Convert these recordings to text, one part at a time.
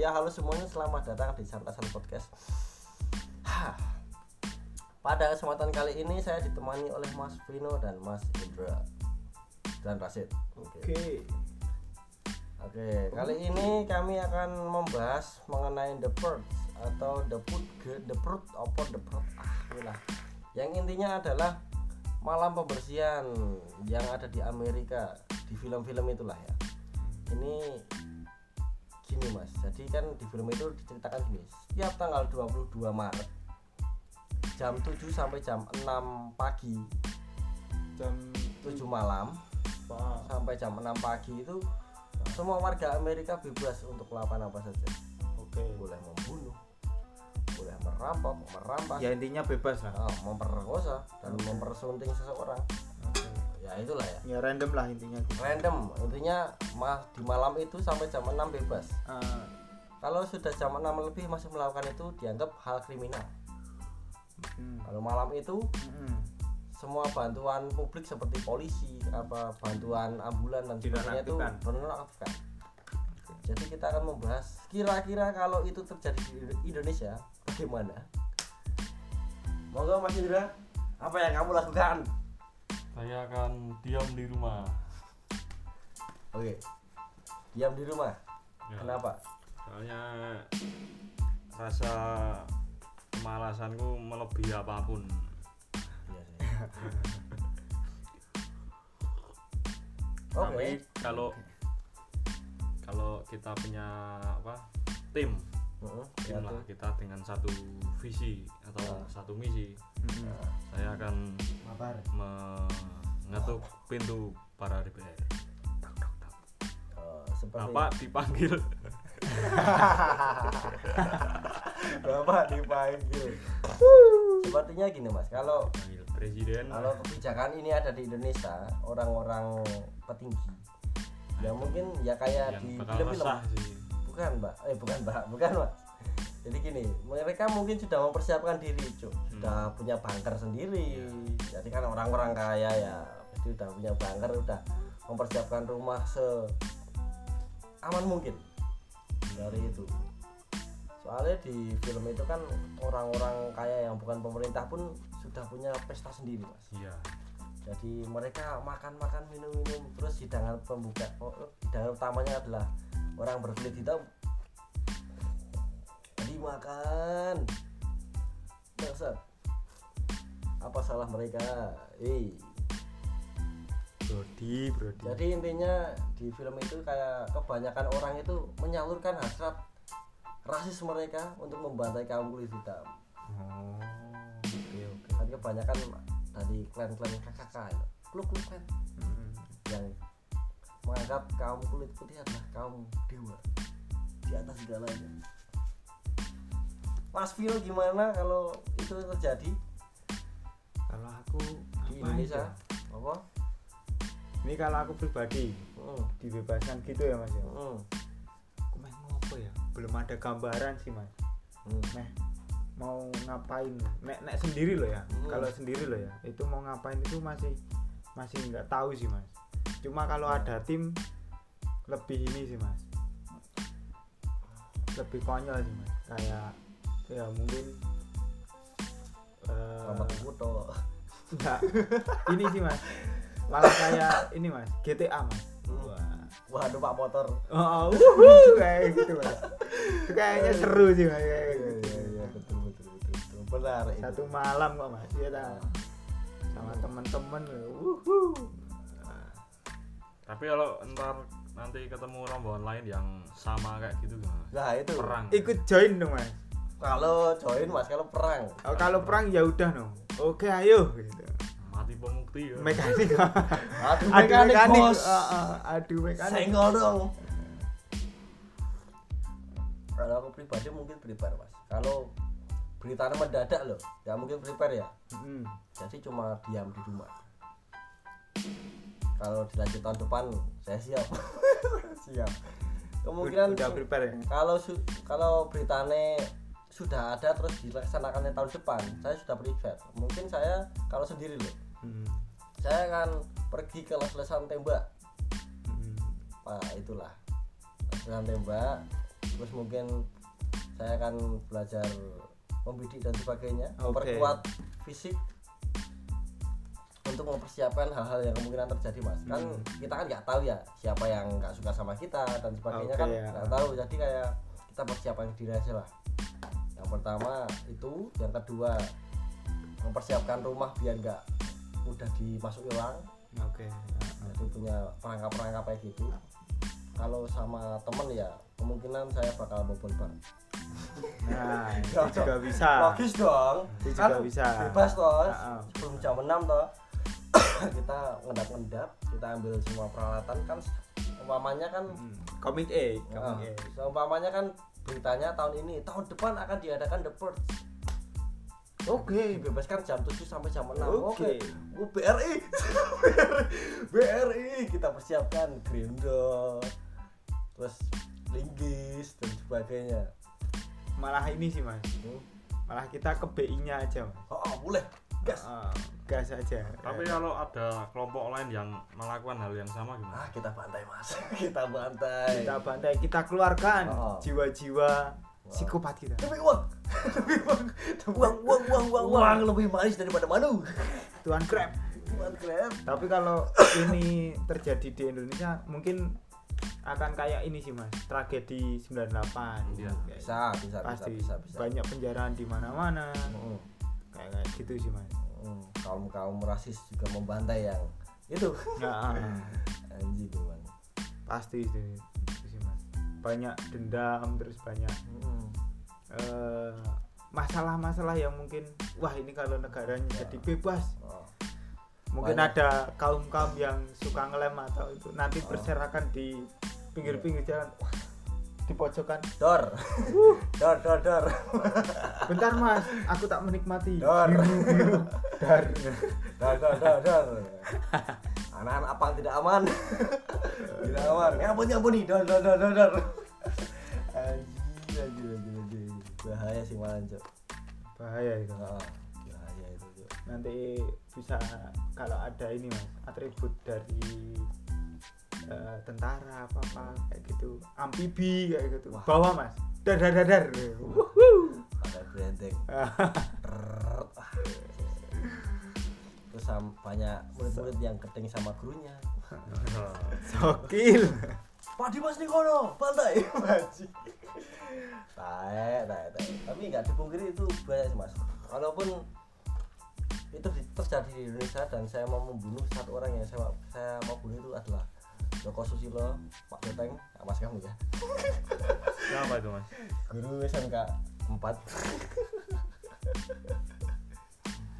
ya halo semuanya selamat datang di Santasan Podcast. Pada kesempatan kali ini saya ditemani oleh Mas Vino dan Mas Indra dan Rasid Oke Oke. Oke, kali ini kami akan membahas mengenai the purge atau the put the fruit apa the fruit ah inilah. Yang intinya adalah malam pembersihan yang ada di Amerika di film-film itulah ya. Ini gini Mas. Jadi kan di film itu diceritakan gini. Setiap tanggal 22 Maret jam 7 sampai jam 6 pagi, Jam 7 malam Pak. sampai jam 6 pagi itu semua warga Amerika bebas untuk melakukan apa saja Oke. boleh membunuh boleh merampok merampas Ya intinya bebas lah. ah, memperkosa dan mempersunting seseorang. Ya itulah ya. Ya random lah intinya. random. Intinya mah di malam itu sampai jam 6 bebas. Ah, kalau sudah jam 6 lebih masih melakukan itu dianggap hal kriminal. Hmm. kalau malam itu Hmm. semua bantuan publik seperti polisi apa bantuan ambulan dan sebagainya itu menonaktifkan jadi kita akan membahas kira-kira kalau itu terjadi di Indonesia bagaimana? Monggo Mas Indra. Apa yang kamu lakukan Saya akan diam di rumah. oke diam di rumah Ya, kenapa Soalnya rasa kemalasanku melebihi apa pun. Sih. Tapi oke kalau kalau kita punya apa tim, Heeh, tim lah kita dengan satu visi atau Ah. satu misi, Hmm. saya akan Mabar. mengetuk pintu para DPR. Tak, tak, tak. Eh, seperti Bapak dipanggil. bapak dipanggil sepertinya gini mas kalau presiden. kalau kebijakan ini ada di Indonesia orang-orang petinggi ya mungkin ya kayak yang di film-film bukan mbak eh bukan mbak bukan mas jadi gini mereka mungkin sudah mempersiapkan diri cuk. Sudah punya bunker sendiri. Jadi kan orang-orang kaya ya pasti udah punya bunker udah mempersiapkan rumah se aman mungkin dari itu. Soalnya di film itu kan orang-orang kaya yang bukan pemerintah pun sudah punya pesta sendiri mas. Iya. jadi mereka makan-makan minum-minum terus hidangan pembuka oh, hidangan utamanya adalah orang berkulit hitam makan Bangsat. apa salah mereka eh Brody, Brody. jadi intinya di film itu kayak kebanyakan orang itu menyalurkan hasrat rasis mereka untuk membantai kaum kulit hitam Oh. Oke, oke. kan kebanyakan dari klan-klan KKK itu klub-klub klan Hmm. yang menganggap kaum kulit putih adalah kaum dewa di atas segalanya. Mas Vino gimana kalau itu terjadi Kalau aku di apa Indonesia? ya? Apa? Ini kalau aku pribadi Hmm, dibebaskan gitu ya Mas ya. hmm, Aku meh ngopo ya? Belum ada gambaran sih Mas. hmm. Meh mau ngapain nek nek sendiri loh ya Hmm. kalau sendiri loh ya itu mau ngapain itu masih masih nggak tahu sih mas cuma kalau Ya. ada tim lebih ini sih mas lebih konyol sih mas kayak ya mungkin eh, Selamat Kuto. enggak ini sih mas malah kayak ini mas GTA mas Hmm. wah Wah, numpak motor. oh, wuhu, kayak gitu mas itu kayaknya seru sih mas kayak Iya, gitu iya, iya, betul, betul, betul, betul. Benar itu. satu malam kok mas ya tahu sama temen-temen wuhu Tapi kalau ntar nanti ketemu rombongan lain yang sama kayak gitu gimana? Nah, itu. Perang. ikut join dong mas Kalau join Mas, kalau perang. oh, kalau perang ya udah no oke ayo gitu Mati pemukti ya. mekanik Aduh, adu mekanik, mekanik Bos. Ah, ah, adu mekanik Senggol dong. Kalau aku pribadi mungkin prepare mas. Kalau beritanya mendadak loh, ya mungkin prepare ya. Mm. Jadi cuma diam di rumah. Kalau dilanjut tahun depan, saya siap. siap. Kemungkinan udah prepare ya kalau kalau beritanya sudah ada terus dilaksanakannya tahun depan, saya sudah prepare. Mungkin saya kalau sendiri loh, Mm. saya akan pergi ke les-lesan tembak Mm. Nah itulah Lesan tembak terus mungkin saya akan belajar membidik dan sebagainya Oke. memperkuat fisik untuk mempersiapkan hal-hal yang kemungkinan terjadi mas kan Hmm. kita kan nggak tahu ya siapa yang nggak suka sama kita dan sebagainya Oke, kan ya. nggak tahu jadi kayak kita persiapkan diri aja lah pertama itu yang kedua mempersiapkan rumah biar nggak mudah dimasuki orang oke jadi punya perangkap-perangkap kayak gitu. Kalau sama temen ya kemungkinan saya bakal bobol bar nah itu juga bisa. Logis dong. Itu kan juga bisa. bebas toh. Sebelum jam 6 toh. Kita ngendap-ngendap kita ambil semua peralatan. Kan umpamanya kan Hmm, komik A ah, komik A. seumpamanya kan beritanya tahun ini. Tahun depan akan diadakan The Purge. Oke. Dibebaskan jam 7 sampai jam 6 Oke. oke. Oh, BRI BRI kita persiapkan Grindo terus Linggis dan sebagainya. Malah ini sih mas. Hmm. malah kita ke BI nya aja mas. Oh, oh, boleh gas. Ah, gas aja. Tapi kalau ada kelompok lain yang melakukan hal yang sama gimana? ah kita bantai mas. Kita bantai. Kita bantai kita keluarkan Oh. jiwa-jiwa psikopat kita. Demi uang. Demi uang. Uang uang uang uang uang. Lebih manis daripada madu. Tuan Crab Tuan krem tapi kalau ini terjadi di Indonesia mungkin akan kayak ini sih mas. Tragedi 98 Iya. Kayak bisa bisa bisa pasti bisa bisa. banyak penjaraan di mana-mana. Hmm. Kayak gitu sih mas kaum kaum rasis juga membantai yang itu nah, ah, anjing pasti itu, itu sih mas banyak dendam terus banyak Hmm. eh, masalah-masalah yang mungkin wah ini kalau negaranya Ya. jadi bebas Oh. mungkin Banyak. ada kaum kaum yang suka ngelem atau itu nanti Oh. berserakan di pinggir-pinggir jalan Wah, di pojokan. Dor. Dor dor dor. Bentar mas. Aku tak menikmati. Dor. dar. Dor dor dor dor. Anak-anak apa tidak aman. Tidak aman. Ngampun ngampun nih. Dor dor dor dor dor. Anjing bahaya sih malah cok bahaya itu. Ah, bahaya itu cok nanti bisa kalau ada ini mas atribut dari eh, tentara apa apa kayak gitu amfibi kayak gitu Wah. bawa mas dar dar dar dar pakai branding Trrrt. Terus banyak murid-murid yang keteng sama gurunya sokil Pak Dimas nih kono, pantai Anjing. Tae, tae, tae. Tapi nggak dipungkiri itu banyak sih mas. Walaupun itu di- terjadi di Indonesia dan saya mau membunuh satu orang yang saya saya mau bunuh itu adalah Joko Susilo, Pak Teteng, nah, Mas kamu ya, Siapa itu mas? guru SMK 4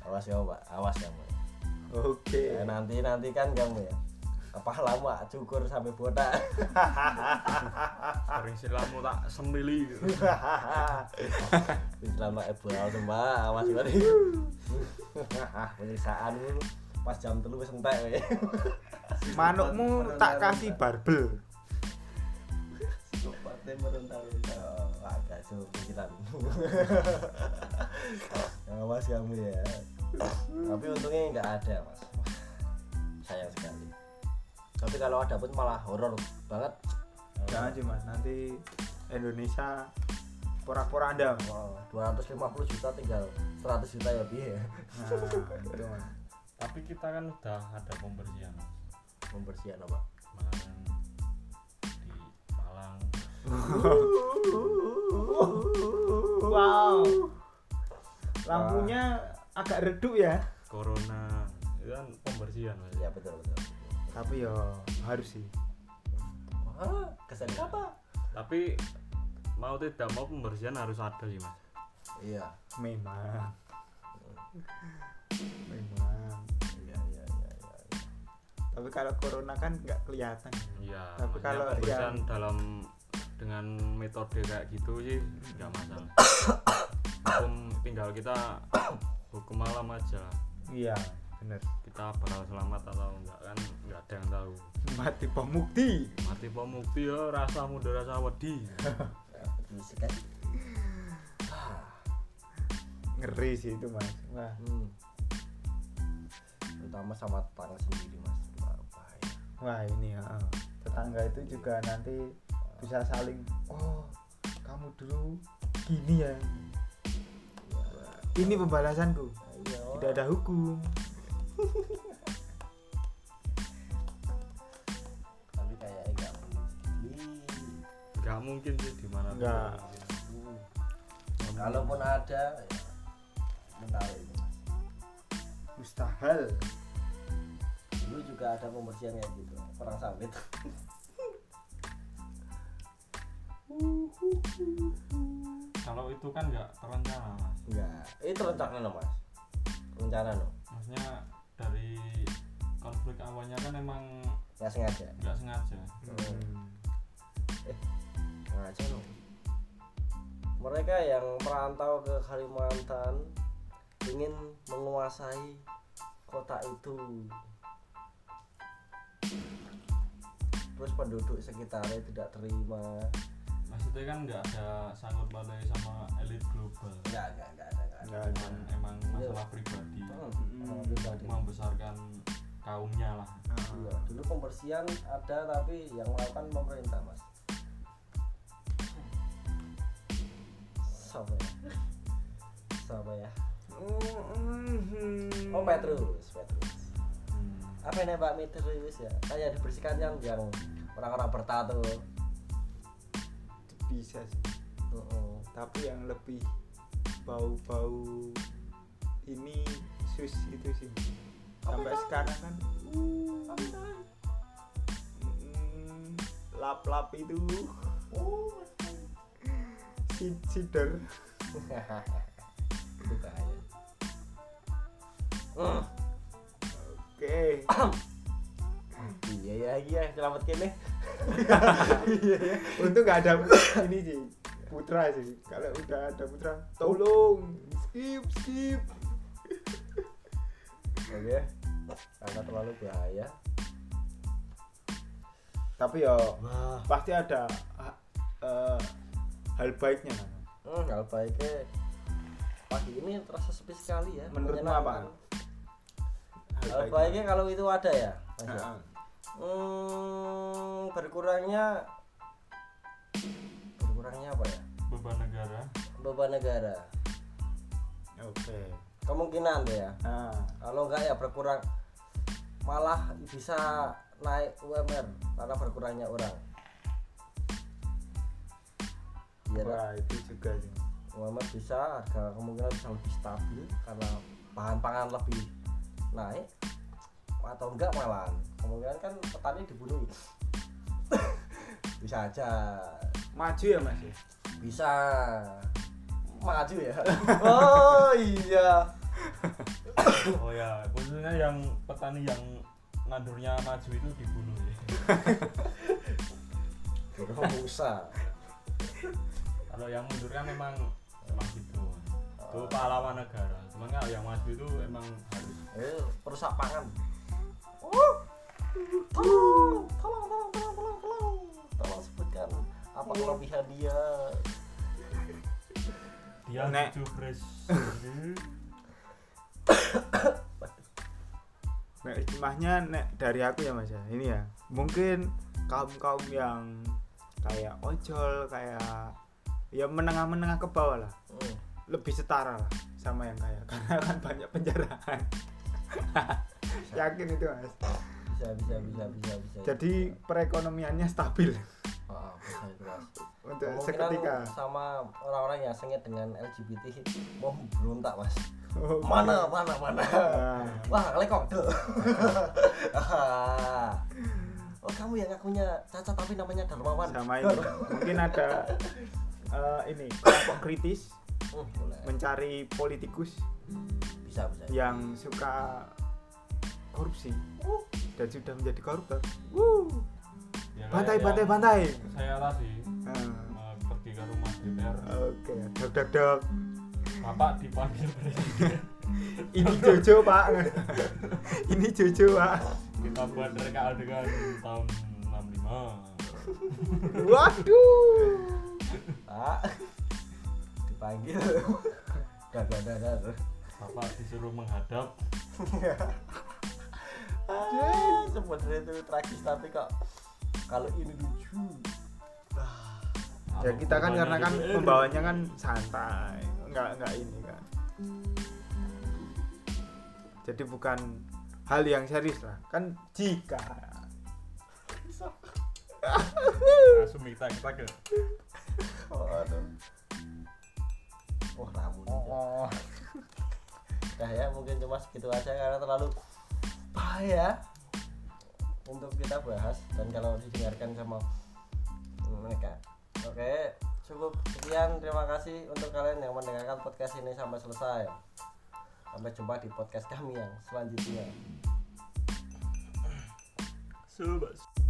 Awas kamu Pak, awas kamu. oke Ya, nanti nanti kan kamu ya. Apa lama cukur sampai botak. Sering silamu tak semili gitu. Selama ebal sembah awas banget. Penyiksaan pas jam telu wis entek. Manukmu tak kasih barbel meronta-ronta. Gasu pikiran. Awas kamu ya. Tapi untungnya nggak ada, Mas. Sayang sekali. Tapi kalau ada pun malah horor banget. jangan sih mas nanti Indonesia Mas. Wow, 250 juta tinggal 100 juta ya piye nah itu mas Tapi kita kan udah ada pembersihan mas. Pembersihan apa? Kemarin di Malang. wow lampunya agak redup ya Corona itu kan pembersihan mas. Ya betul betul. tapi ya harus sih Wah, kesan apa? Tapi mau tidak mau pembersihan harus ada sih mas. Iya. memang memang tapi kalau corona kan nggak kelihatan Iya. Tapi kalau yang- dalam dengan metode kayak gitu sih nggak masalah. Hukum tinggal kita hukum malam aja. iya bener Kita bakal selamat atau enggak kan nggak ada yang tahu. mati pemukti Mati pemukti ya rasa muda rasa wedi. Bisa kan? ngeri sih itu mas wah Hmm. Terutama sama tetangga sendiri mas. Wah, ini ya tetangga itu juga nanti bisa saling oh kamu dulu gini ya ini pembalasanku Iya. tidak ada hukum Tapi kayaknya enggak mungkin. Ih. nggak mungkin sih di mana Nggak. Kalaupun ada ya menarik mustahil Dulu juga ada pembersihan kayak gitu, perang sawit. kalau itu kan nggak terencana mas Enggak. Itu rencana no, Mas. Rencana no. maksudnya dari konflik awalnya kan emang Enggak sengaja. nggak sengaja Hmm. Sengaja no. Mereka yang merantau ke Kalimantan ingin menguasai kota itu. Terus penduduk sekitarnya tidak terima. maksudnya kan nggak ada sangkut pautnya sama elit global Enggak, enggak, enggak ada, enggak ada. Nggak ada. emang, emang masalah pribadi Hmm, orang pribadi. membesarkan kaumnya lah Iya, dulu pembersihan ada tapi yang melakukan pemerintah mas. Siapa ya? Siapa ya? Oh Petrus, Petrus. Hmm. Apa ini Pak Petrus ya? Kayak dibersihkan yang yang orang-orang bertato. bisa sih Heeh. tapi yang lebih bau-bau ini sus itu sih sampai sekarang kan mm, lap-lap itu si cider Itu bahaya. Hmm. Oke Iya ya iya selamat kene. untung nggak ada ini sih putra sih kalau udah ada putra tolong skip skip Oke. Karena terlalu bahaya. tapi ya Wah. pasti ada ha- eh, hal baiknya Hmm, hal baiknya pagi ini terasa sepi sekali ya. Menurutmu apa? Baiknya kalau itu ada ya. Mas ya? Hmm, berkurangnya berkurangnya apa ya? beban negara Beban negara. oke Kemungkinan tuh ya. nah Kalau enggak ya berkurang malah bisa naik UMR karena berkurangnya orang. Biar wah itu juga sih UMR bisa harga kemungkinan bisa lebih stabil karena bahan pangan lebih naik atau enggak malah. Kemungkinan kan petani dibunuh bisa aja. Maju ya mas? Bisa. Maju ya. Oh iya. Oh ya. Khususnya yang petani yang nandurnya maju itu dibunuh ya. Kalau yang mundur kan memang emang gitu itu pahlawan negara. Cuman kalau yang maju itu emang harus. Eh perusak pangan. Oh. Tolong tolong tolong tolong tolong tolong. Tolong sebutkan apa kelebihan dia. Dia Nek. jubres Nah, istimahnya nek dari aku ya mas ya. Ini ya. Mungkin kaum kaum yang kayak ojol kayak ya menengah menengah ke bawah lah. Hmm. Lebih setara lah sama yang kaya. Karena kan banyak penjarahan. Yakin itu mas? Bisa bisa bisa bisa bisa. Jadi perekonomiannya stabil. Ah, bisa itu mas untuk Kemungkinan seketika. sama orang-orang yang sengit dengan LGBT mau berontak mas. Oh, mana mana mana? Nah, wah kali kode oh kamu yang ngakunya cacat tapi namanya Darmawan. Sama ini. Mungkin ada eh, ini kelompok kritis Boleh. mencari politikus bisa bisa. yang suka korupsi. Dan sudah menjadi koruptor. Ya, kayak bantai bantai bantai saya tadi eh, pergi ke rumah DPR oke dok dok dok bapak dipanggil presiden. Ini Jojo pak. Ini Jojo pak. Kita buat reka adegan tahun 65 waduh dipanggil dadar dadar bapak disuruh menghadap. Ah, sebenarnya itu tragis tapi kok kalau ini lucu. Ya kita kan karena kan DPR. membawanya kan santai. Nggak nggak ini kan jadi bukan hal yang serius lah. Kan jika. Langsung kita kita ke Nah ya mungkin cuma segitu aja karena terlalu bahaya untuk kita bahas dan kalau didengarkan sama mereka. Oke, cukup sekian. Terima kasih untuk kalian yang mendengarkan podcast ini sampai selesai. Sampai jumpa di podcast kami yang selanjutnya. Sobat.